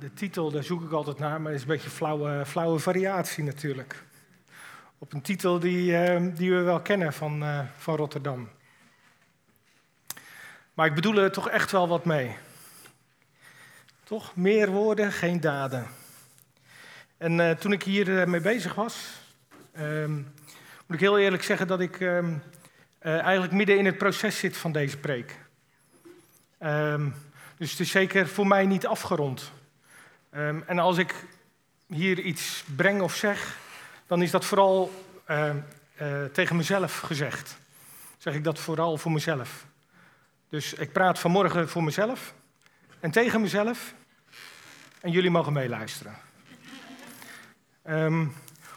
De titel, daar zoek ik altijd naar, maar is een beetje flauwe, flauwe variatie natuurlijk. Op een titel die, eh, die we wel kennen van, eh, van Rotterdam. Maar ik bedoel er toch echt wel wat mee. Toch? Meer woorden, geen daden. En uh, toen ik hier mee bezig was, ehm, moet ik heel eerlijk zeggen dat ik ehm, eigenlijk midden in het proces zit van deze preek. Um, dus het is zeker voor mij niet afgerond. Um, en als ik hier iets breng of zeg, dan is dat vooral uh, uh, tegen mezelf gezegd. Zeg ik dat vooral voor mezelf. Dus ik praat vanmorgen voor mezelf en tegen mezelf. En jullie mogen meeluisteren. Um,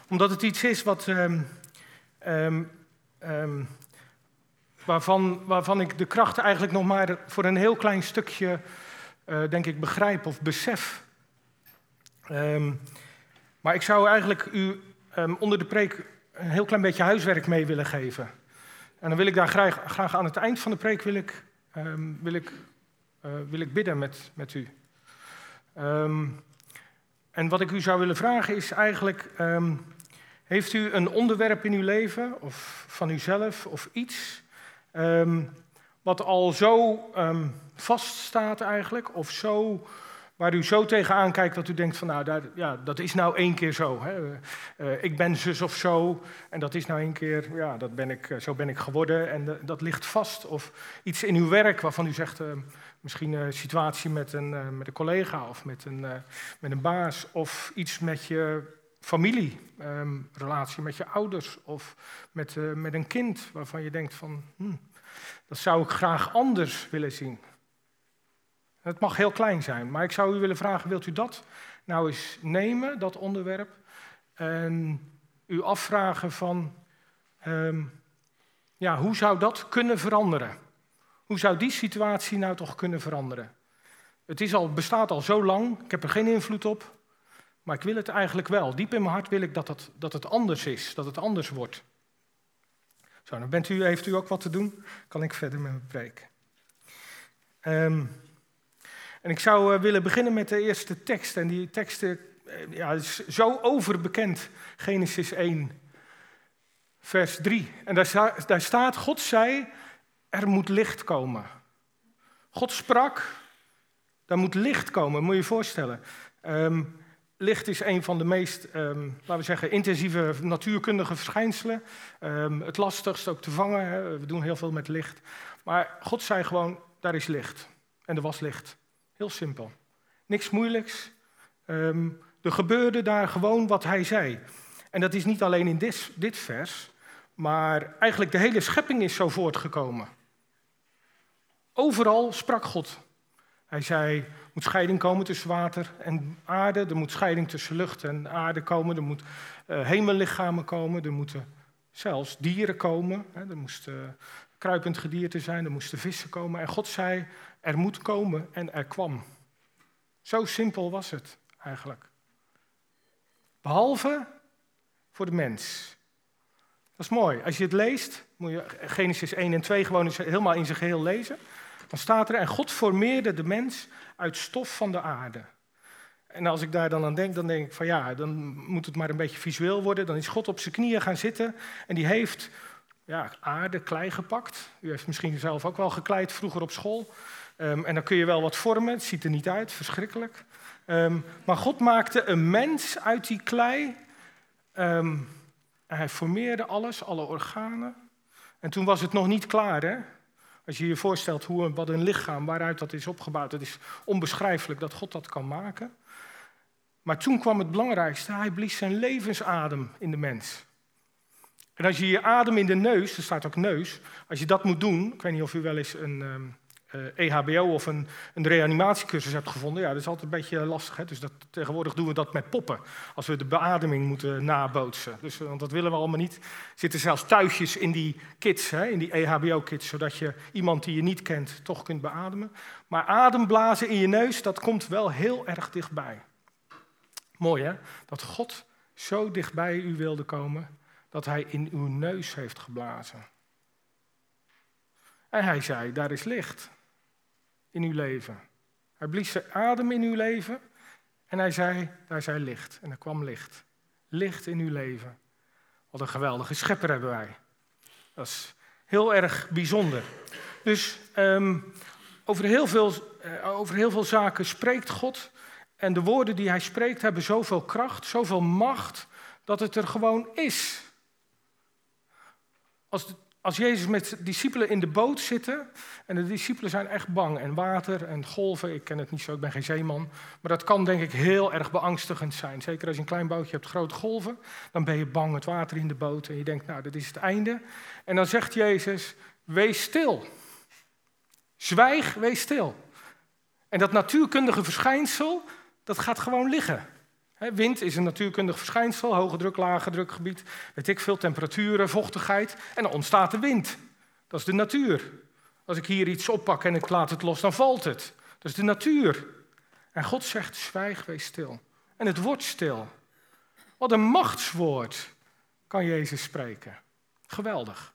omdat het iets is wat, waarvan, waarvan ik de kracht eigenlijk nog maar voor een heel klein stukje, uh, denk ik, begrijp of besef. Um, maar ik zou eigenlijk u um, onder de preek een heel klein beetje huiswerk mee willen geven. En dan wil ik daar graag, aan het eind van de preek wil ik, um, wil ik, uh, wil ik bidden met, met u. en wat ik u zou willen vragen is eigenlijk, heeft u een onderwerp in uw leven of van uzelf of iets wat al zo vaststaat eigenlijk, of zo, waar u zo tegenaan kijkt dat u denkt van nou, daar, ja, dat is nou één keer zo. Hè. Uh, ik ben zus of zo en dat is nou één keer, ja, dat ben ik, uh, zo ben ik geworden en dat ligt vast. Of iets in uw werk waarvan u zegt, uh, misschien een situatie met een, met een collega of met een, met een baas, of iets met je familie, um, relatie met je ouders of met, met een kind waarvan je denkt van, hmm, dat zou ik graag anders willen zien. Het mag heel klein zijn, maar ik zou u willen vragen, wilt u dat nou eens nemen, dat onderwerp, en u afvragen van, um, ja, hoe zou dat kunnen veranderen? Hoe zou die situatie nou toch kunnen veranderen? Het is al, bestaat al zo lang, ik heb er geen invloed op, maar ik wil het eigenlijk wel. Diep in mijn hart wil ik dat het, dat het anders is, dat het anders wordt. Zo, dan bent u, heeft u ook wat te doen? Kan ik verder met mijn preek. Um, en ik zou uh, willen beginnen met de eerste tekst. En die tekst uh, ja, is zo overbekend. Genesis 1, vers 3. En daar, daar staat, God zei, er moet licht komen. God sprak, daar moet licht komen, moet je je voorstellen. Um, Licht is een van de meest, um, laten we zeggen, intensieve natuurkundige verschijnselen. Um, het lastigst ook te vangen. Hè. We doen heel veel met licht. Maar God zei gewoon, daar is licht. En er was licht. Heel simpel. Niks moeilijks. Um, er gebeurde daar gewoon wat hij zei. En dat is niet alleen in dit, dit vers, maar eigenlijk de hele schepping is zo voortgekomen. Overal sprak God. Hij zei, moet scheiding komen tussen water en aarde. Er moet scheiding tussen lucht en aarde komen. Er moeten uh, hemellichamen komen. Er moeten zelfs dieren komen. Hè. Er moesten uh, kruipend gedierte zijn. Er moesten vissen komen. En God zei, er moet komen en er kwam. Zo simpel was het eigenlijk. Behalve voor de mens. Dat is mooi. Als je het leest, moet je Genesis 1 en 2 gewoon helemaal in zijn geheel lezen. Dan staat er, en God formeerde de mens uit stof van de aarde. En als ik daar dan aan denk, dan denk ik van ja, dan moet het maar een beetje visueel worden. Dan is God op zijn knieën gaan zitten en die heeft ja, aarde, klei gepakt. U heeft misschien zelf ook wel gekleid vroeger op school. Um, en dan kun je wel wat vormen, het ziet er niet uit, verschrikkelijk. Um, maar God maakte een mens uit die klei. Um, hij formeerde alles, alle organen. En toen was het nog niet klaar, hè? Als je je voorstelt hoe, wat een lichaam, waaruit dat is opgebouwd, het is onbeschrijfelijk dat God dat kan maken. Maar toen kwam het belangrijkste, hij blies zijn levensadem in de mens. En als je je adem in de neus, er staat ook neus, als je dat moet doen, ik weet niet of u wel eens een, ehm, EHBO of een, een reanimatiecursus hebt gevonden, ja, dat is altijd een beetje lastig. Hè? Dus dat, tegenwoordig doen we dat met poppen, als we de beademing moeten nabootsen. Dus, want dat willen we allemaal niet. Er zitten zelfs tuigjes in die kits, hè, in die EHBO-kits, zodat je iemand die je niet kent toch kunt beademen. Maar ademblazen in je neus, dat komt wel heel erg dichtbij. Mooi hè, dat God zo dichtbij u wilde komen, dat hij in uw neus heeft geblazen. En hij zei, daar is licht in uw leven. Hij blies zijn adem in uw leven En hij zei, daar zei licht. En er kwam licht. Licht in uw leven. Wat een geweldige schepper hebben wij. Dat is heel erg bijzonder. Dus um, over, heel veel, uh, over heel veel zaken spreekt God. En de woorden die hij spreekt hebben zoveel kracht, zoveel macht, dat het er gewoon is. Als, de, als Jezus met discipelen in de boot zitten, en de discipelen zijn echt bang, en water en golven, ik ken het niet zo, ik ben geen zeeman, maar dat kan denk ik heel erg beangstigend zijn. Zeker als je een klein bootje hebt, grote golven, dan ben je bang, het water in de boot, en je denkt, nou, dat is het einde. En dan zegt Jezus, wees stil. Zwijg, wees stil. En dat natuurkundige verschijnsel, dat gaat gewoon liggen. Wind is een natuurkundig verschijnsel, hoge druk, lage drukgebied, weet ik veel, temperaturen, vochtigheid. En dan ontstaat de wind. Dat is de natuur. Als ik hier iets oppak en ik laat het los, dan valt het. Dat is de natuur. En God zegt, zwijg, wees stil. En het wordt stil. Wat een machtswoord kan Jezus spreken. Geweldig.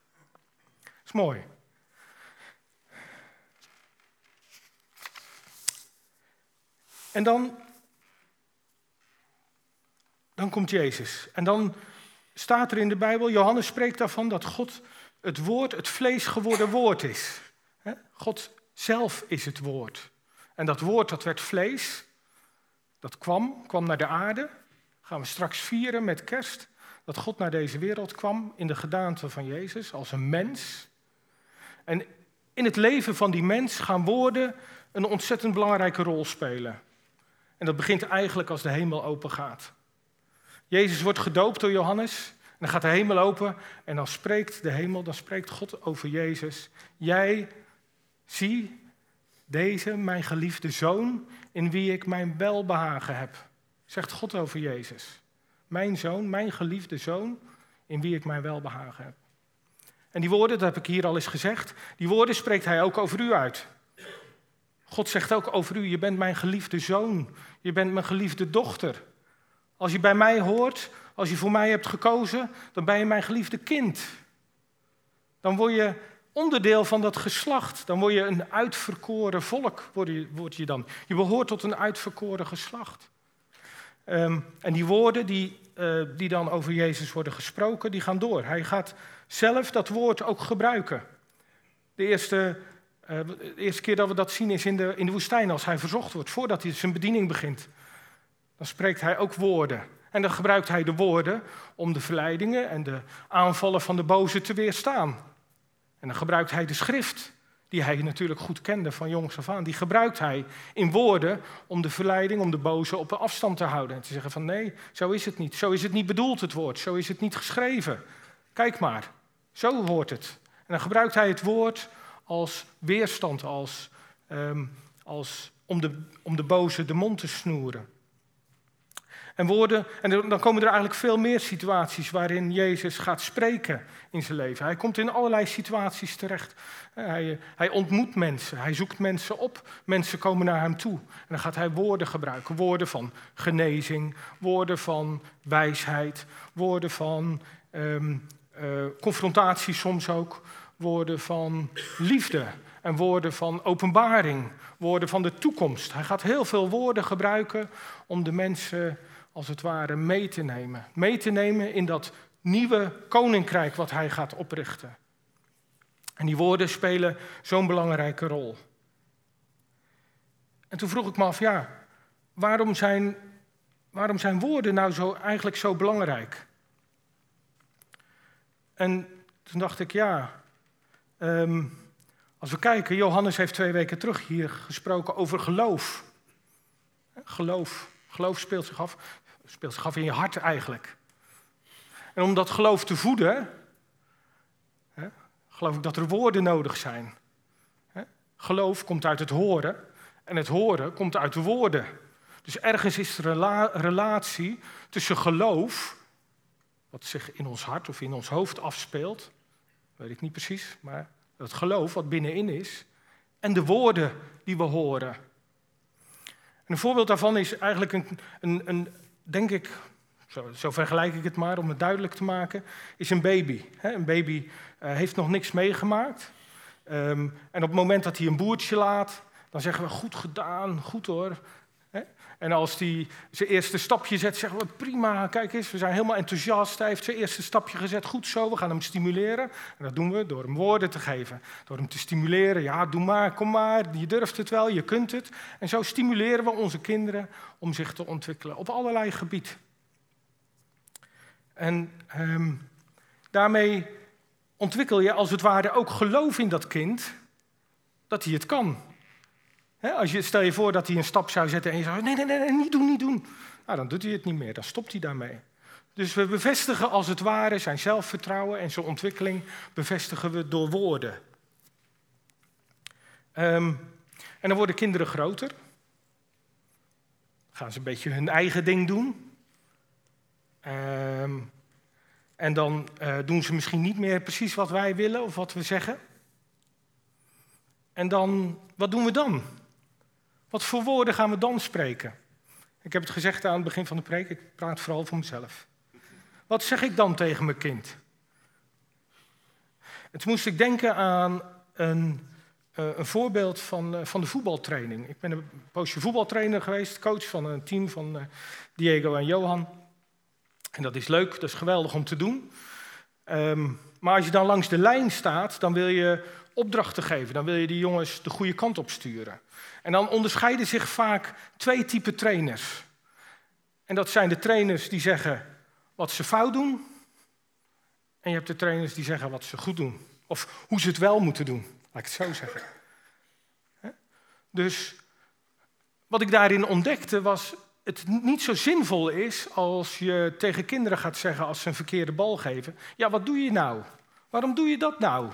Is mooi. En dan dan komt Jezus. En dan staat er in de Bijbel, Johannes spreekt daarvan dat God het woord, het vlees geworden woord is. God zelf is het woord. En dat woord dat werd vlees, dat kwam, kwam naar de aarde. Gaan we straks vieren met kerst. Dat God naar deze wereld kwam in de gedaante van Jezus als een mens. En in het leven van die mens gaan woorden een ontzettend belangrijke rol spelen. En dat begint eigenlijk als de hemel open gaat. Jezus wordt gedoopt door Johannes. En dan gaat de hemel open en dan spreekt de hemel, dan spreekt God over Jezus. Jij, zie deze, mijn geliefde zoon, in wie ik mijn welbehagen heb. Zegt God over Jezus. Mijn zoon, mijn geliefde zoon, in wie ik mijn welbehagen heb. En die woorden, dat heb ik hier al eens gezegd, die woorden spreekt hij ook over u uit. God zegt ook over u, je bent mijn geliefde zoon, je bent mijn geliefde dochter. Als je bij mij hoort, als je voor mij hebt gekozen, dan ben je mijn geliefde kind. Dan word je onderdeel van dat geslacht. Dan word je een uitverkoren volk, word je, dan. Je behoort tot een uitverkoren geslacht. Ehm, en die woorden die, uh, die dan over Jezus worden gesproken, die gaan door. Hij gaat zelf dat woord ook gebruiken. De eerste, de eerste keer dat we dat zien is in de, in de woestijn, als hij verzocht wordt, voordat hij zijn bediening begint dan spreekt hij ook woorden. En dan gebruikt hij de woorden om de verleidingen en de aanvallen van de boze te weerstaan. En dan gebruikt hij de schrift, die hij natuurlijk goed kende van jongs af aan. Die gebruikt hij in woorden om de verleiding, om de boze op een afstand te houden. En te zeggen van nee, zo is het niet. Zo is het niet bedoeld het woord. Zo is het niet geschreven. Kijk maar, zo hoort het. En dan gebruikt hij het woord als weerstand, als, um, als om, de, om de boze de mond te snoeren. En, woorden, en dan komen er eigenlijk veel meer situaties waarin Jezus gaat spreken in zijn leven. Hij komt in allerlei situaties terecht. Hij, hij, ontmoet mensen, hij zoekt mensen op, mensen komen naar hem toe. En dan gaat hij woorden gebruiken, woorden van genezing, woorden van wijsheid, woorden van um, uh, confrontatie soms ook, woorden van liefde en woorden van openbaring, woorden van de toekomst. Hij gaat heel veel woorden gebruiken om de mensen als het ware mee te nemen. Mee te nemen in dat nieuwe koninkrijk wat hij gaat oprichten. En die woorden spelen zo'n belangrijke rol. En toen vroeg ik me af, ja, waarom zijn, waarom zijn woorden nou zo, eigenlijk zo belangrijk? En toen dacht ik, ja, um, als we kijken, Johannes heeft twee weken terug hier gesproken over geloof. Geloof. Geloof speelt zich af speelt zich af in je hart eigenlijk. En om dat geloof te voeden, hè, geloof ik dat er woorden nodig zijn. Hè. Geloof komt uit het horen en het horen komt uit de woorden. Dus ergens is er een relatie tussen geloof, wat zich in ons hart of in ons hoofd afspeelt, weet ik niet precies, maar het geloof wat binnenin is, en de woorden die we horen. een voorbeeld daarvan is eigenlijk een, een, een, denk ik, zo, vergelijk ik het maar om het duidelijk te maken, is een baby. Een baby uh, heeft nog niks meegemaakt. Um, en op het moment dat hij een boertje laat, dan zeggen we goed gedaan, goed hoor. En als hij zijn eerste stapje zet, zeggen we prima, kijk eens, we zijn helemaal enthousiast. Hij heeft zijn eerste stapje gezet, goed zo, we gaan hem stimuleren. En dat doen we door hem woorden te geven, door hem te stimuleren. Ja, doe maar, kom maar, je durft het wel, je kunt het. En zo stimuleren we onze kinderen om zich te ontwikkelen op allerlei gebieden. En ehm, daarmee ontwikkel je als het ware ook geloof in dat kind dat hij het kan als je, stel je voor dat hij een stap zou zetten en je zou nee, nee, nee, niet doen, niet doen. Nou, dan doet hij het niet meer, dan stopt hij daarmee. Dus we bevestigen als het ware zijn zelfvertrouwen en zijn ontwikkeling bevestigen we door woorden. Ehm, en dan worden kinderen groter. Gaan ze een beetje hun eigen ding doen. Um, en dan uh, doen ze misschien niet meer precies wat wij willen of wat we zeggen. En dan, wat doen we dan? Wat voor woorden gaan we dan spreken? Ik heb het gezegd aan het begin van de preek, ik praat vooral voor mezelf. Wat zeg ik dan tegen mijn kind? Het moest ik denken aan een, uh, een voorbeeld van, uh, van de voetbaltraining. Ik ben een poosje voetbaltrainer geweest, coach van een team van uh, Diego en Johan. En dat is leuk, dat is geweldig om te doen. Um, maar als je dan langs de lijn staat, dan wil je opdrachten geven. Dan wil je die jongens de goede kant op sturen. En dan onderscheiden zich vaak twee typen trainers. En dat zijn de trainers die zeggen wat ze fout doen. En je hebt de trainers die zeggen wat ze goed doen. Of hoe ze het wel moeten doen, laat ik het zo zeggen. Dus wat ik daarin ontdekte was het niet zo zinvol is als je tegen kinderen gaat zeggen als ze een verkeerde bal geven. Ja, wat doe je nou? Waarom doe je dat nou?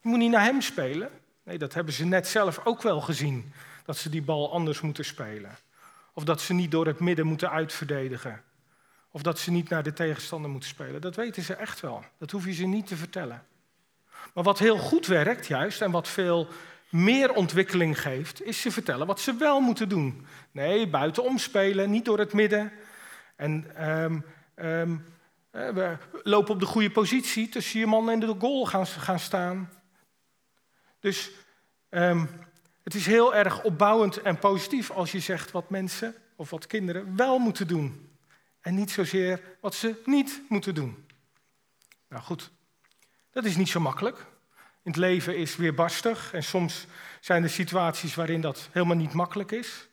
Je moet niet naar hem spelen. Nee, dat hebben ze net zelf ook wel gezien dat ze die bal anders moeten spelen. Of dat ze niet door het midden moeten uitverdedigen. Of dat ze niet naar de tegenstander moeten spelen. Dat weten ze echt wel. Dat hoef je ze niet te vertellen. Maar wat heel goed werkt, juist, en wat veel meer ontwikkeling geeft, is ze vertellen wat ze wel moeten doen. Nee, buitenom spelen, niet door het midden. En um, um, we lopen op de goede positie tussen je man en de goal gaan, gaan staan. Dus um, het is heel erg opbouwend en positief als je zegt wat mensen of wat kinderen wel moeten doen. En niet zozeer wat ze niet moeten doen. Nou goed, dat is niet zo makkelijk. In het leven is weer barstig en soms zijn er situaties waarin dat helemaal niet makkelijk is.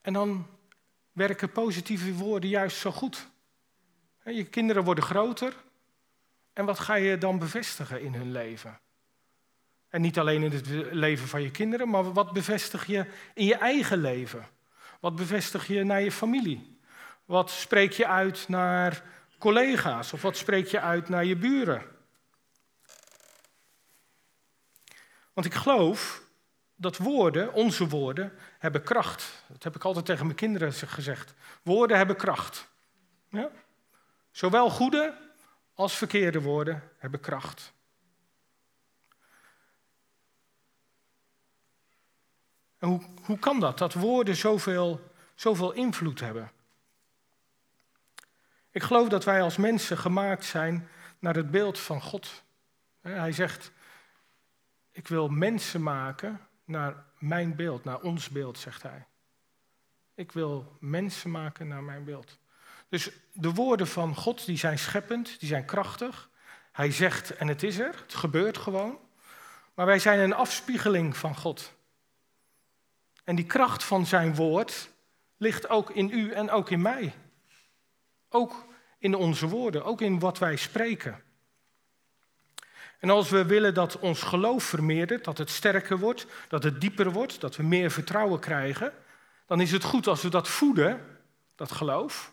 En dan werken positieve woorden juist zo goed. Je kinderen worden groter. En wat ga je dan bevestigen in hun leven? En niet alleen in het leven van je kinderen, maar wat bevestig je in je eigen leven? Wat bevestig je naar je familie? Wat spreek je uit naar collega's of wat spreek je uit naar je buren? Want ik geloof dat woorden, onze woorden, hebben kracht. Dat heb ik altijd tegen mijn kinderen gezegd. Woorden hebben kracht. Ja? Zowel goede als verkeerde woorden hebben kracht. En hoe, hoe kan dat, dat woorden zoveel, zoveel invloed hebben? Ik geloof dat wij als mensen gemaakt zijn naar het beeld van God. Hij zegt, ik wil mensen maken naar mijn beeld, naar ons beeld, zegt hij. Ik wil mensen maken naar mijn beeld. Dus de woorden van God, die zijn scheppend, die zijn krachtig. Hij zegt en het is er, het gebeurt gewoon. Maar wij zijn een afspiegeling van God. En die kracht van zijn woord ligt ook in u en ook in mij. Ook in onze woorden, ook in wat wij spreken. En als we willen dat ons geloof vermeerdert, dat het sterker wordt, dat het dieper wordt, dat we meer vertrouwen krijgen, dan is het goed als we dat voeden, dat geloof,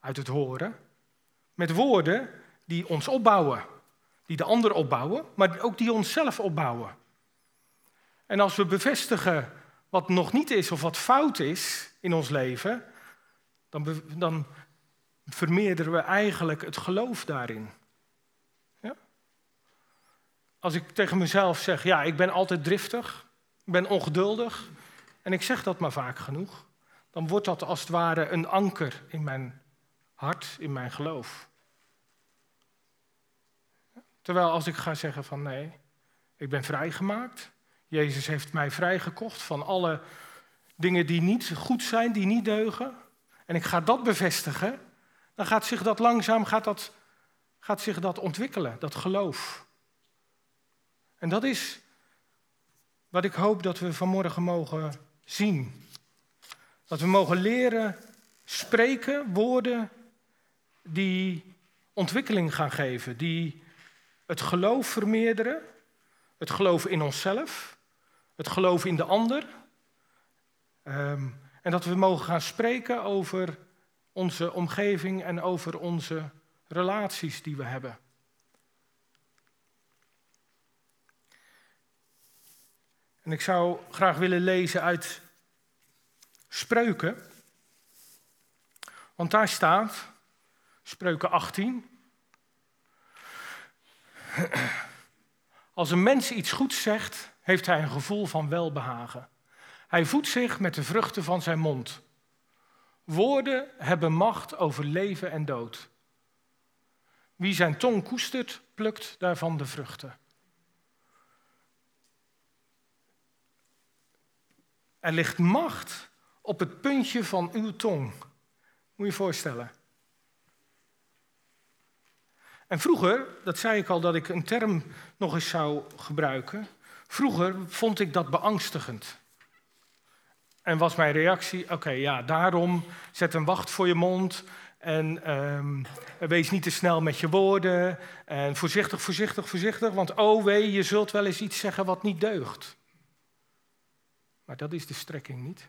uit het horen, met woorden die ons opbouwen, die de ander opbouwen, maar ook die onszelf opbouwen. En als we bevestigen wat nog niet is of wat fout is in ons leven, dan, dan vermeerderen we eigenlijk het geloof daarin. Ja? Als ik tegen mezelf zeg, ja, ik ben altijd driftig, ik ben ongeduldig, en ik zeg dat maar vaak genoeg, dan wordt dat als het ware een anker in mijn hart, in mijn geloof. Terwijl als ik ga zeggen van nee, ik ben vrijgemaakt, Jezus heeft mij vrijgekocht van alle dingen die niet goed zijn, die niet deugen, en ik ga dat bevestigen, dan gaat zich dat langzaam gaat dat, gaat zich dat ontwikkelen, dat geloof. En dat is wat ik hoop dat we vanmorgen mogen zien. Dat we mogen leren spreken woorden die ontwikkeling gaan geven, die het geloof vermeerderen, het geloof in onszelf, het geloof in de ander. Ehm, en dat we mogen gaan spreken over onze omgeving en over onze relaties die we hebben. En ik zou graag willen lezen uit Spreuken. Want daar staat, Spreuken 18. Als een mens iets goeds zegt, heeft hij een gevoel van welbehagen. Hij voedt zich met de vruchten van zijn mond. Woorden hebben macht over leven en dood. Wie zijn tong koestert, plukt daarvan de vruchten. Er ligt macht op het puntje van uw tong. Moet je je voorstellen. En vroeger, dat zei ik al dat ik een term nog eens zou gebruiken. Vroeger vond ik dat beangstigend. En was mijn reactie: oké, ja, daarom zet een wacht voor je mond. En um, wees niet te snel met je woorden. En voorzichtig, voorzichtig, voorzichtig. Want oh wee, je zult wel eens iets zeggen wat niet deugt. Maar dat is de strekking niet.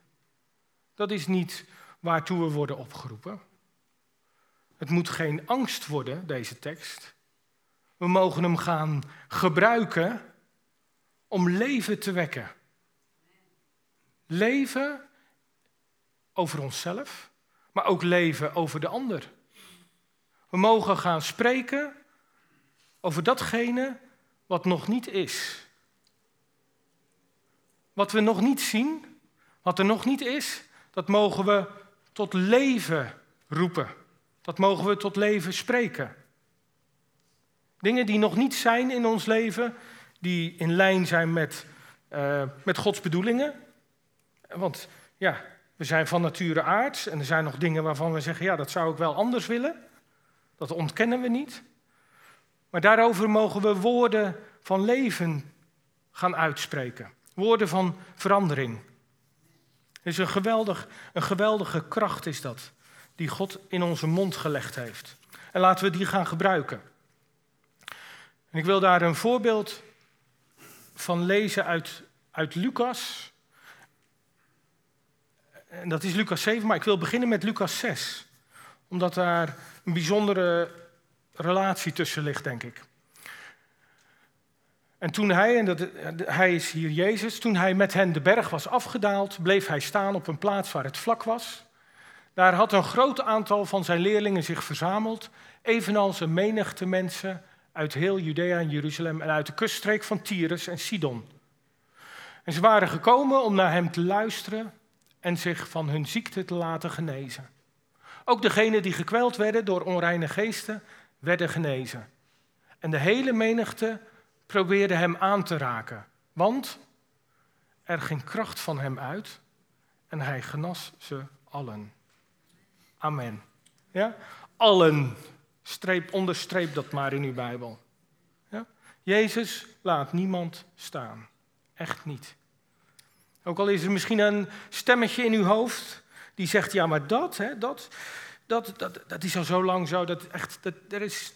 Dat is niet waartoe we worden opgeroepen. Het moet geen angst worden, deze tekst. We mogen hem gaan gebruiken om leven te wekken. Leven over onszelf, maar ook leven over de ander. We mogen gaan spreken over datgene wat nog niet is. Wat we nog niet zien, wat er nog niet is, dat mogen we tot leven roepen. Dat mogen we tot leven spreken. Dingen die nog niet zijn in ons leven, die in lijn zijn met, uh, met Gods bedoelingen. Want ja, we zijn van nature aards en er zijn nog dingen waarvan we zeggen, ja, dat zou ik wel anders willen. Dat ontkennen we niet. Maar daarover mogen we woorden van leven gaan uitspreken. Woorden van verandering. is een, geweldig, een geweldige kracht is dat, die God in onze mond gelegd heeft. En laten we die gaan gebruiken. En ik wil daar een voorbeeld van lezen uit, uit Lucas. En dat is Lucas 7, maar ik wil beginnen met Lucas 6. Omdat daar een bijzondere relatie tussen ligt, denk ik. En toen hij, en dat, hij is hier Jezus, toen hij met hen de berg was afgedaald, bleef hij staan op een plaats waar het vlak was. Daar had een groot aantal van zijn leerlingen zich verzameld, evenals een menigte mensen uit heel Judea en Jeruzalem en uit de kuststreek van Tyrus en Sidon. En ze waren gekomen om naar hem te luisteren en zich van hun ziekte te laten genezen. Ook degenen die gekweld werden door onreine geesten, werden genezen. En de hele menigte probeerde hem aan te raken, want er ging kracht van hem uit en hij genas ze allen. Amen. Ja? Allen. Streep, onderstreep dat maar in uw Bijbel. Ja? Jezus laat niemand staan. Echt niet. Ook al is er misschien een stemmetje in uw hoofd die zegt, ja, maar dat, hè, dat, dat, dat, dat is al zo lang zo, dat echt, dat, er is...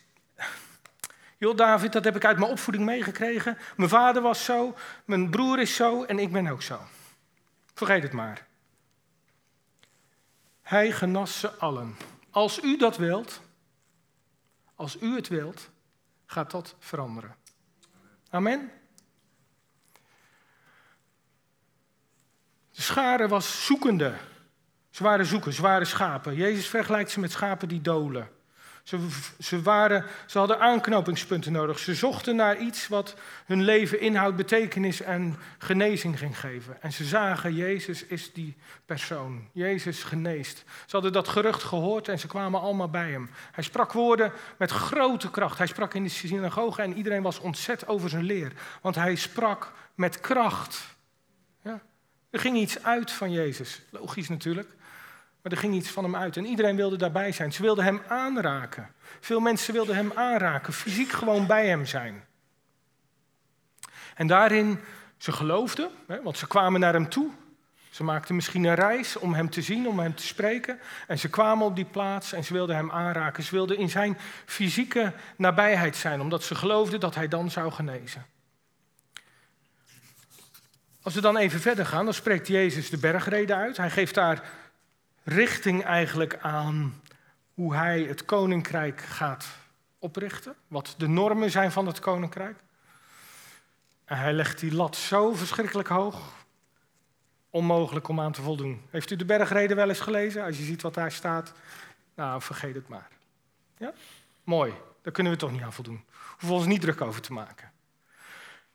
Joh, David, dat heb ik uit mijn opvoeding meegekregen. Mijn vader was zo, mijn broer is zo en ik ben ook zo. Vergeet het maar. Hij genas ze allen. Als u dat wilt, als u het wilt, gaat dat veranderen. Amen. De schare was zoekende. Ze waren zoeken, ze schapen. Jezus vergelijkt ze met schapen die dolen. Ze, ze, waren, ze hadden aanknopingspunten nodig. Ze zochten naar iets wat hun leven inhoud, betekenis en genezing ging geven. En ze zagen, Jezus is die persoon. Jezus geneest. Ze hadden dat gerucht gehoord en ze kwamen allemaal bij hem. Hij sprak woorden met grote kracht. Hij sprak in de synagoge en iedereen was ontzet over zijn leer. Want hij sprak met kracht. Ja? Er ging iets uit van Jezus. Logisch natuurlijk. Maar er ging iets van hem uit. En iedereen wilde daarbij zijn. Ze wilden hem aanraken. Veel mensen wilden hem aanraken. Fysiek gewoon bij hem zijn. En daarin, ze geloofden, want ze kwamen naar hem toe. Ze maakten misschien een reis om hem te zien, om hem te spreken. En ze kwamen op die plaats en ze wilden hem aanraken. Ze wilden in zijn fysieke nabijheid zijn, omdat ze geloofden dat hij dan zou genezen. Als we dan even verder gaan, dan spreekt Jezus de bergreden uit. Hij geeft daar richting eigenlijk aan hoe hij het koninkrijk gaat oprichten. Wat de normen zijn van het koninkrijk. En hij legt die lat zo verschrikkelijk hoog. Onmogelijk om aan te voldoen. Heeft u de bergreden wel eens gelezen? Als je ziet wat daar staat, nou vergeet het maar. Ja? Mooi, daar kunnen we toch niet aan voldoen. Hoeven ons niet druk over te maken.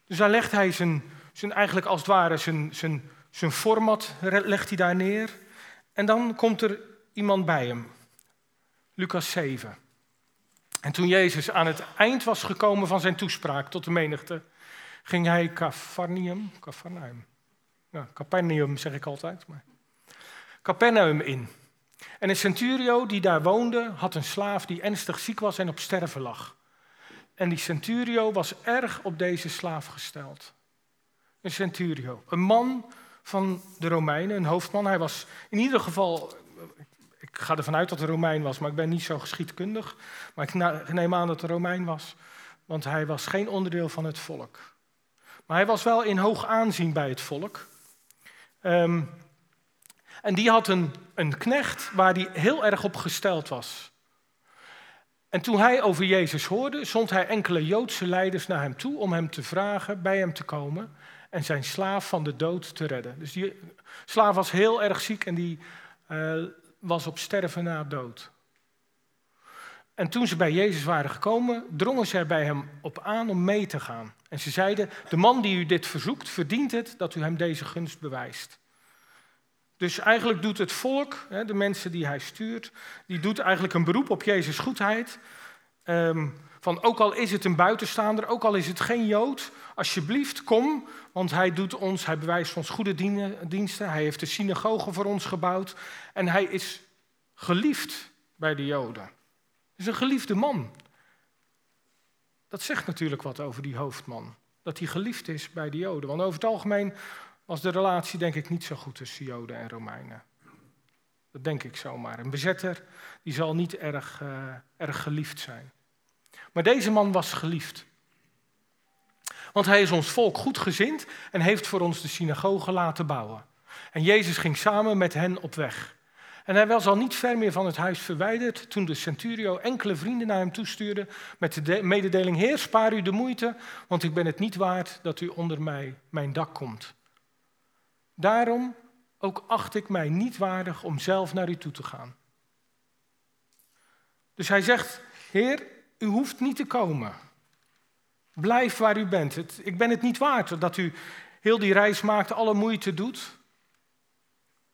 Dus dan legt hij zijn, zijn eigenlijk als het ware zijn, zijn, zijn format legt hij daar neer. En dan komt er iemand bij hem. Lucas 7. En toen Jezus aan het eind was gekomen van zijn toespraak tot de menigte, ging hij Capernaum, Capernaum, ja, Capernaum zeg ik altijd, maar Capernaum in. En een centurio die daar woonde, had een slaaf die ernstig ziek was en op sterven lag. En die centurio was erg op deze slaaf gesteld. Een centurio, een man van de Romeinen, een hoofdman. Hij was in ieder geval, ik ga ervan uit dat hij Romein was, maar ik ben niet zo geschiedkundig. Maar ik neem aan dat hij Romein was, want hij was geen onderdeel van het volk. Maar hij was wel in hoog aanzien bij het volk. Ehm, en die had een, een knecht waar hij heel erg op gesteld was. En toen hij over Jezus hoorde, zond hij enkele Joodse leiders naar hem toe om hem te vragen bij hem te komen en zijn slaaf van de dood te redden. Dus die slaaf was heel erg ziek en die uh, was op sterven na dood. En toen ze bij Jezus waren gekomen, drongen zij bij hem op aan om mee te gaan. En ze zeiden: De man die u dit verzoekt, verdient het dat u hem deze gunst bewijst. Dus eigenlijk doet het volk, de mensen die hij stuurt, die doet eigenlijk een beroep op Jezus' goedheid. Ehm, van ook al is het een buitenstaander, ook al is het geen Jood, alsjeblieft kom, want hij doet ons, hij bewijst ons goede diensten, hij heeft de synagoge voor ons gebouwd en hij is geliefd bij de Joden. Hij is een geliefde man. Dat zegt natuurlijk wat over die hoofdman, dat hij geliefd is bij de Joden. Want over het algemeen was de relatie denk ik niet zo goed tussen Joden en Romeinen. Dat denk ik zomaar. Een bezetter die zal niet erg, uh, erg geliefd zijn. Maar deze man was geliefd. Want hij is ons volk goed gezind en heeft voor ons de synagoge laten bouwen. En Jezus ging samen met hen op weg. En hij was al niet ver meer van het huis verwijderd toen de centurio enkele vrienden naar hem toestuurde met de mededeling: Heer, spaar u de moeite, want ik ben het niet waard dat u onder mij, mijn dak komt. Daarom ook acht ik mij niet waardig om zelf naar u toe te gaan. Dus hij zegt: Heer, u hoeft niet te komen. Blijf waar u bent. Het, ik ben het niet waard dat u heel die reis maakt, alle moeite doet.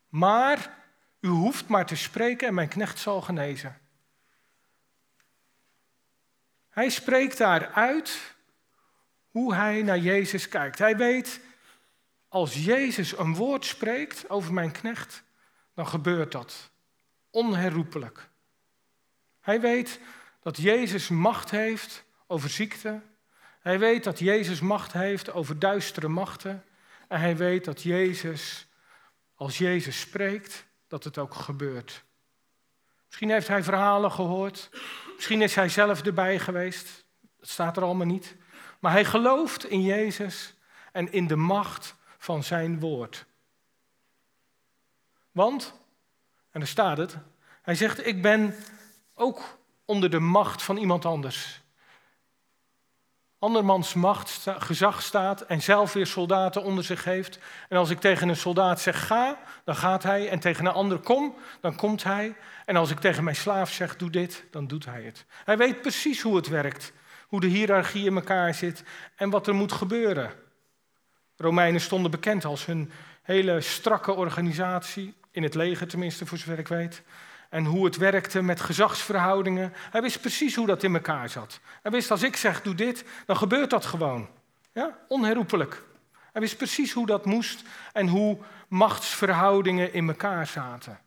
Maar u hoeft maar te spreken en mijn knecht zal genezen. Hij spreekt daar uit hoe hij naar Jezus kijkt. Hij weet, als Jezus een woord spreekt over mijn knecht, dan gebeurt dat. Onherroepelijk. Hij weet dat Jezus macht heeft over ziekte. Hij weet dat Jezus macht heeft over duistere machten. En hij weet dat Jezus, als Jezus spreekt, dat het ook gebeurt. Misschien heeft hij verhalen gehoord. Misschien is hij zelf erbij geweest. Dat staat er allemaal niet. Maar hij gelooft in Jezus en in de macht van zijn woord. Want, en daar staat het, hij zegt, ik ben ook onder de macht van iemand anders. Andermans macht, gezag staat en zelf weer soldaten onder zich heeft. En als ik tegen een soldaat zeg ga, dan gaat hij. En tegen een ander kom, dan komt hij. En als ik tegen mijn slaaf zeg doe dit, dan doet hij het. Hij weet precies hoe het werkt, hoe de hiërarchie in elkaar zit en wat er moet gebeuren. Romeinen stonden bekend als hun hele strakke organisatie, in het leger tenminste, voor zover ik weet en hoe het werkte met gezagsverhoudingen. Hij wist precies hoe dat in elkaar zat. Hij wist als ik zeg doe dit, dan gebeurt dat gewoon. Ja? Onherroepelijk. Hij wist precies hoe dat moest en hoe machtsverhoudingen in elkaar zaten.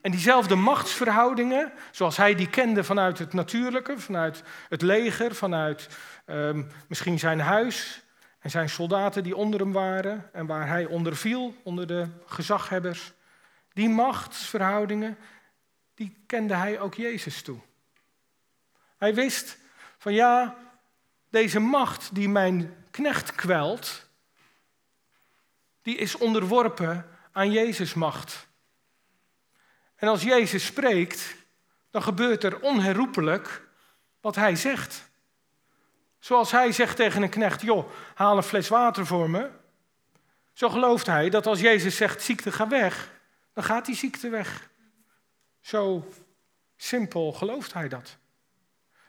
En diezelfde machtsverhoudingen, zoals hij die kende vanuit het natuurlijke, vanuit het leger, vanuit ehm, misschien zijn huis en zijn soldaten die onder hem waren en waar hij onder viel, onder de gezaghebbers, die machtsverhoudingen, die kende hij ook Jezus toe. Hij wist van ja, deze macht die mijn knecht kwelt, die is onderworpen aan Jezus' macht. En als Jezus spreekt, dan gebeurt er onherroepelijk wat hij zegt. Zoals hij zegt tegen een knecht: Joh, haal een fles water voor me. Zo gelooft hij dat als Jezus zegt: Ziekte, ga weg, dan gaat die ziekte weg. Zo simpel gelooft hij dat.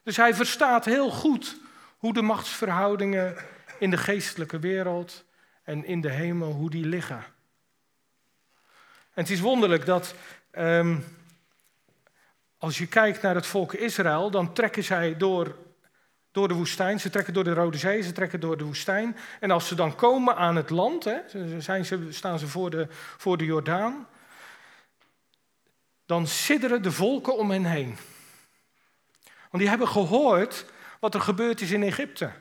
Dus hij verstaat heel goed hoe de machtsverhoudingen in de geestelijke wereld en in de hemel, hoe die liggen. En het is wonderlijk dat um, als je kijkt naar het volk Israël, dan trekken zij door, door de woestijn. Ze trekken door de Rode Zee, ze trekken door de woestijn. En als ze dan komen aan het land, hè, zijn ze, staan ze voor de, voor de Jordaan, dan sidderen de volken om hen heen. Want die hebben gehoord wat er gebeurd is in Egypte.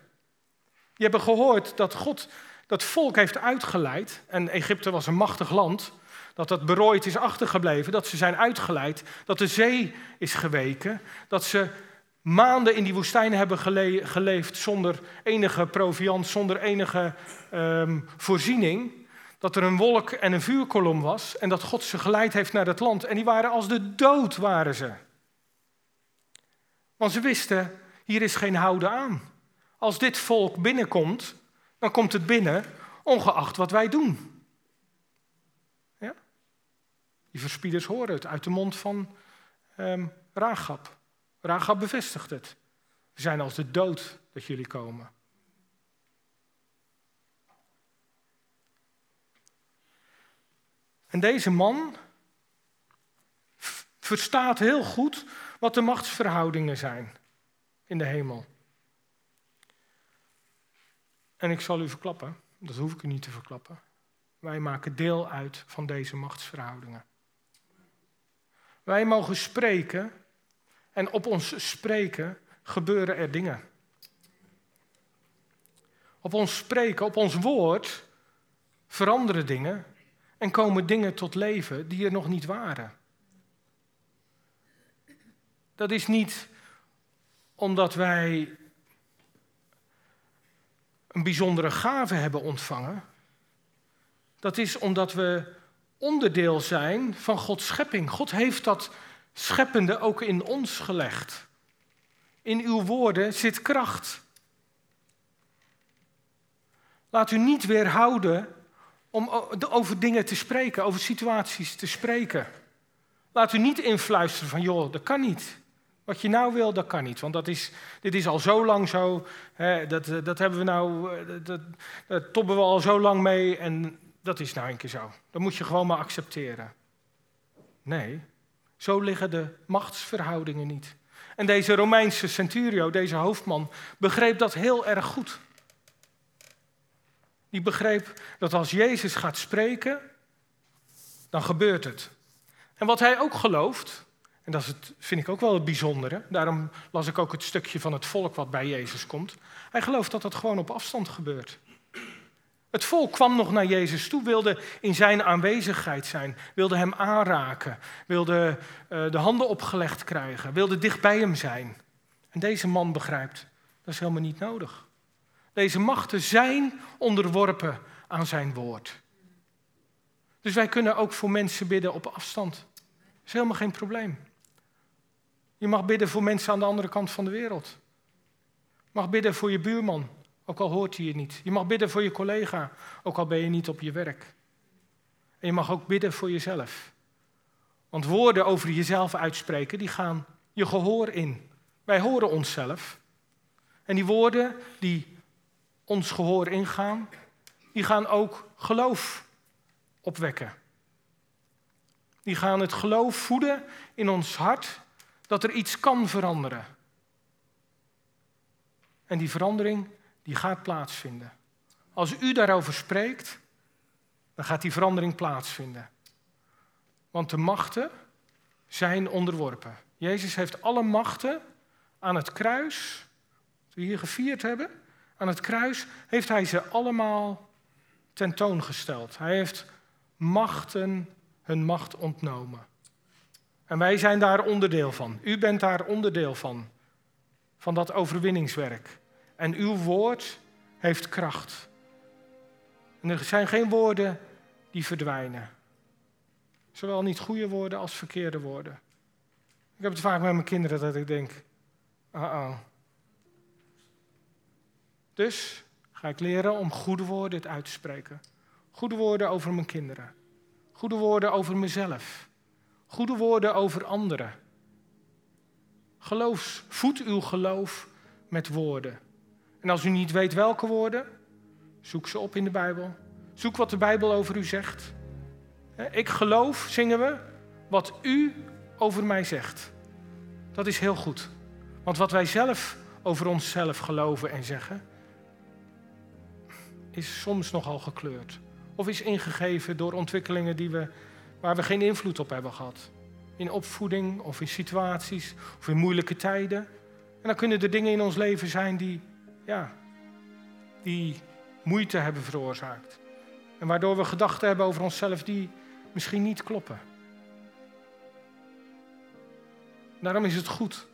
Die hebben gehoord dat God dat volk heeft uitgeleid. En Egypte was een machtig land. Dat dat berooid is achtergebleven. Dat ze zijn uitgeleid. Dat de zee is geweken. Dat ze maanden in die woestijn hebben geleefd zonder enige proviant, zonder enige um, voorziening. Dat er een wolk en een vuurkolom was. En dat God ze geleid heeft naar het land. En die waren als de dood, waren ze. Want ze wisten, hier is geen houden aan. Als dit volk binnenkomt, dan komt het binnen, ongeacht wat wij doen. Ja? Die verspieders horen het uit de mond van um, Rahab. Rahab bevestigt het. We zijn als de dood dat jullie komen. En deze man verstaat heel goed wat de machtsverhoudingen zijn in de hemel. En ik zal u verklappen, dat hoef ik u niet te verklappen. Wij maken deel uit van deze machtsverhoudingen. Wij mogen spreken en op ons spreken gebeuren er dingen. Op ons spreken, op ons woord veranderen dingen en komen dingen tot leven die er nog niet waren. Dat is niet omdat wij een bijzondere gave hebben ontvangen. Dat is omdat we onderdeel zijn van Gods schepping. God heeft dat scheppende ook in ons gelegd. In uw woorden zit kracht. Laat u niet weerhouden om over dingen te spreken, over situaties te spreken. Laat u niet influisteren van, joh, dat kan niet. Wat je nou wil, dat kan niet. Want dat is, dit is al zo lang zo. Hè, dat, eh, dat hebben we nou. Eh, dat, dat toppen we al zo lang mee. En dat is nou een keer zo. Dat moet je gewoon maar accepteren. Nee, zo liggen de machtsverhoudingen niet. En deze Romeinse centurio, deze hoofdman, begreep dat heel erg goed. Die begreep dat als Jezus gaat spreken, dan gebeurt het. En wat hij ook gelooft, en dat is het, vind ik ook wel het bijzondere. Daarom las ik ook het stukje van het volk wat bij Jezus komt. Hij gelooft dat dat gewoon op afstand gebeurt. Het volk kwam nog naar Jezus toe, wilde in zijn aanwezigheid zijn, wilde hem aanraken, wilde uh, de handen opgelegd krijgen, wilde dicht bij hem zijn. En deze man begrijpt, dat is helemaal niet nodig. Deze machten zijn onderworpen aan zijn woord. Dus wij kunnen ook voor mensen bidden op afstand. Dat is helemaal geen probleem. Je mag bidden voor mensen aan de andere kant van de wereld. Je mag bidden voor je buurman, ook al hoort hij je niet. Je mag bidden voor je collega, ook al ben je niet op je werk. En je mag ook bidden voor jezelf. Want woorden over jezelf uitspreken, die gaan je gehoor in. Wij horen onszelf. En die woorden die ons gehoor ingaan, die gaan ook geloof opwekken. Die gaan het geloof voeden in ons hart dat er iets kan veranderen. En die verandering die gaat plaatsvinden. Als u daarover spreekt, dan gaat die verandering plaatsvinden. Want de machten zijn onderworpen. Jezus heeft alle machten aan het kruis, wat we hier gevierd hebben, aan het kruis heeft hij ze allemaal tentoongesteld. Hij heeft machten hun macht ontnomen. En wij zijn daar onderdeel van. U bent daar onderdeel van, van dat overwinningswerk. En uw woord heeft kracht. Er zijn geen woorden die verdwijnen. Zowel niet goede woorden als verkeerde woorden. Ik heb het vaak met mijn kinderen dat ik denk, uh oh. Dus ga ik leren om goede woorden uit te spreken. Goede woorden over mijn kinderen. Goede woorden over mezelf. Goede woorden over anderen. Geloof, voed uw geloof met woorden. En als u niet weet welke woorden, zoek ze op in de Bijbel. Zoek wat de Bijbel over u zegt. Ik geloof, zingen we, wat u over mij zegt. Dat is heel goed. Want wat wij zelf over onszelf geloven en zeggen, is soms nogal gekleurd. Of is ingegeven door ontwikkelingen die we, waar we geen invloed op hebben gehad. In opvoeding of in situaties of in moeilijke tijden. En dan kunnen er dingen in ons leven zijn die, ja, die moeite hebben veroorzaakt. En waardoor we gedachten hebben over onszelf die misschien niet kloppen. Daarom is het goed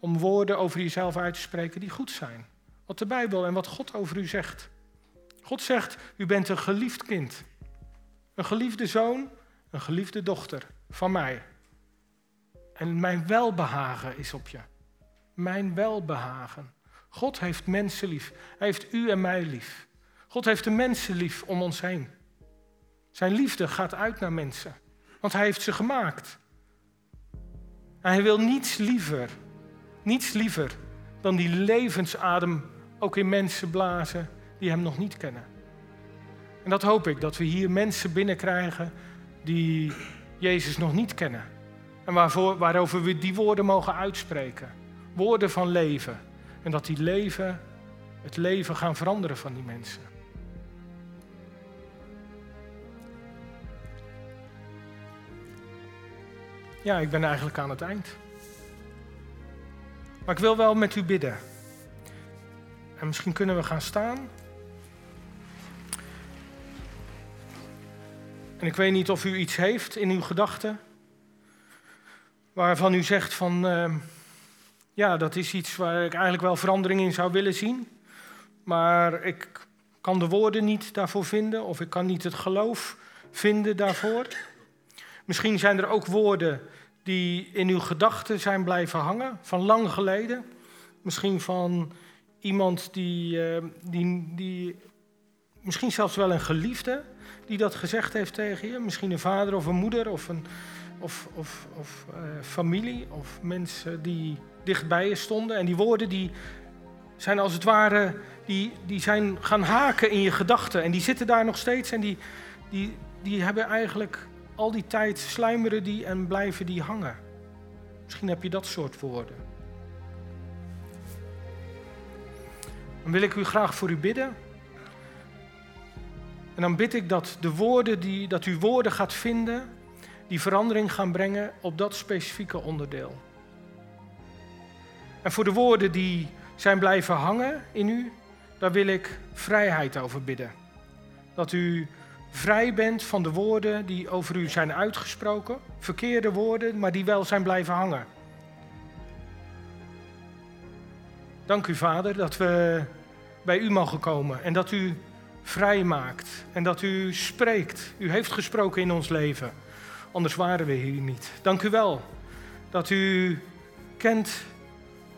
om woorden over jezelf uit te spreken die goed zijn. Wat de Bijbel en wat God over u zegt. God zegt, u bent een geliefd kind. Een geliefde zoon, een geliefde dochter van mij. En mijn welbehagen is op je. Mijn welbehagen. God heeft mensen lief. Hij heeft u en mij lief. God heeft de mensen lief om ons heen. Zijn liefde gaat uit naar mensen, want hij heeft ze gemaakt. En hij wil niets liever, niets liever dan die levensadem ook in mensen blazen die hem nog niet kennen. En dat hoop ik, dat we hier mensen binnenkrijgen die Jezus nog niet kennen. En waarvoor, waarover we die woorden mogen uitspreken. Woorden van leven. En dat die leven, het leven gaan veranderen van die mensen. Ja, ik ben eigenlijk aan het eind. Maar ik wil wel met u bidden. En misschien kunnen we gaan staan. En ik weet niet of u iets heeft in uw gedachten. Waarvan u zegt van, uh, ja, dat is iets waar ik eigenlijk wel verandering in zou willen zien. Maar ik kan de woorden niet daarvoor vinden. Of ik kan niet het geloof vinden daarvoor. Misschien zijn er ook woorden die in uw gedachten zijn blijven hangen, van lang geleden. Misschien van iemand die, uh, die, die, misschien zelfs wel een geliefde, die dat gezegd heeft tegen je. Misschien een vader of een moeder of, een, of, of, of uh, familie of mensen die dichtbij je stonden. En die woorden die zijn als het ware, die, die zijn gaan haken in je gedachten. En die zitten daar nog steeds en die, die, die hebben eigenlijk al die tijd sluimeren die en blijven die hangen. Misschien heb je dat soort woorden. Dan wil ik u graag voor u bidden. En dan bid ik dat, de woorden die, dat u woorden gaat vinden die verandering gaan brengen op dat specifieke onderdeel. En voor de woorden die zijn blijven hangen in u, daar wil ik vrijheid over bidden. Dat u vrij bent van de woorden die over u zijn uitgesproken, verkeerde woorden, maar die wel zijn blijven hangen. Dank u, Vader, dat we bij u mogen komen en dat u vrij maakt en dat u spreekt. U heeft gesproken in ons leven, anders waren we hier niet. Dank u wel dat u kent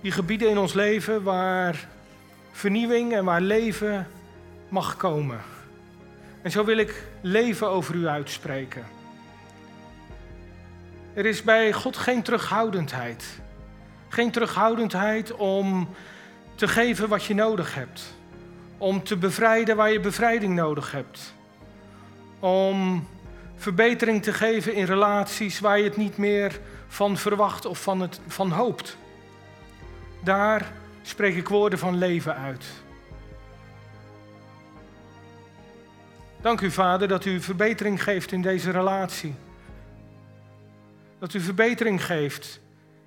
die gebieden in ons leven waar vernieuwing en waar leven mag komen. En zo wil ik leven over u uitspreken. Er is bij God geen terughoudendheid. Geen terughoudendheid om te geven wat je nodig hebt. Om te bevrijden waar je bevrijding nodig hebt. Om verbetering te geven in relaties waar je het niet meer van verwacht of van, het, van hoopt. Daar spreek ik woorden van leven uit. Dank u, Vader, dat u verbetering geeft in deze relatie. Dat u verbetering geeft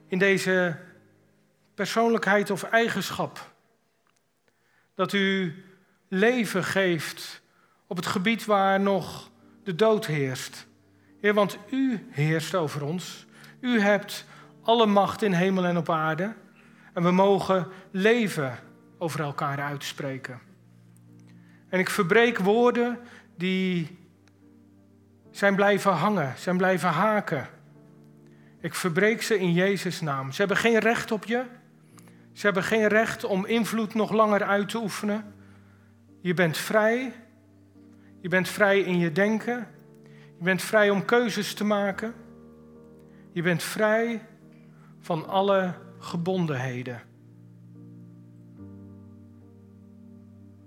in deze persoonlijkheid of eigenschap. Dat u leven geeft op het gebied waar nog de dood heerst. Heer, want u heerst over ons. U hebt alle macht in hemel en op aarde. En we mogen leven over elkaar uitspreken. En ik verbreek woorden die zijn blijven hangen, zijn blijven haken. Ik verbreek ze in Jezus' naam. Ze hebben geen recht op je. Ze hebben geen recht om invloed nog langer uit te oefenen. Je bent vrij. Je bent vrij in je denken. Je bent vrij om keuzes te maken. Je bent vrij van alle gebondenheden.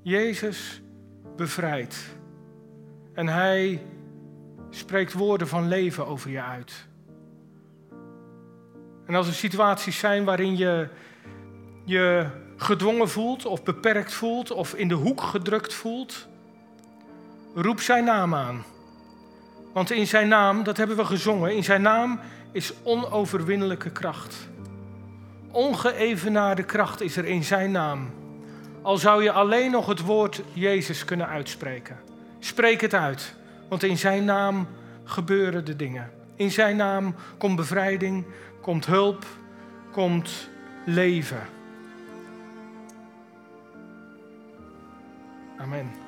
Jezus bevrijdt. En hij spreekt woorden van leven over je uit. En als er situaties zijn waarin je je gedwongen voelt of beperkt voelt of in de hoek gedrukt voelt, roep zijn naam aan. Want in zijn naam, dat hebben we gezongen, in zijn naam is onoverwinnelijke kracht. Ongeëvenaarde kracht is er in zijn naam. Al zou je alleen nog het woord Jezus kunnen uitspreken. Spreek het uit, want in zijn naam gebeuren de dingen. In zijn naam komt bevrijding, komt hulp, komt leven. Amen.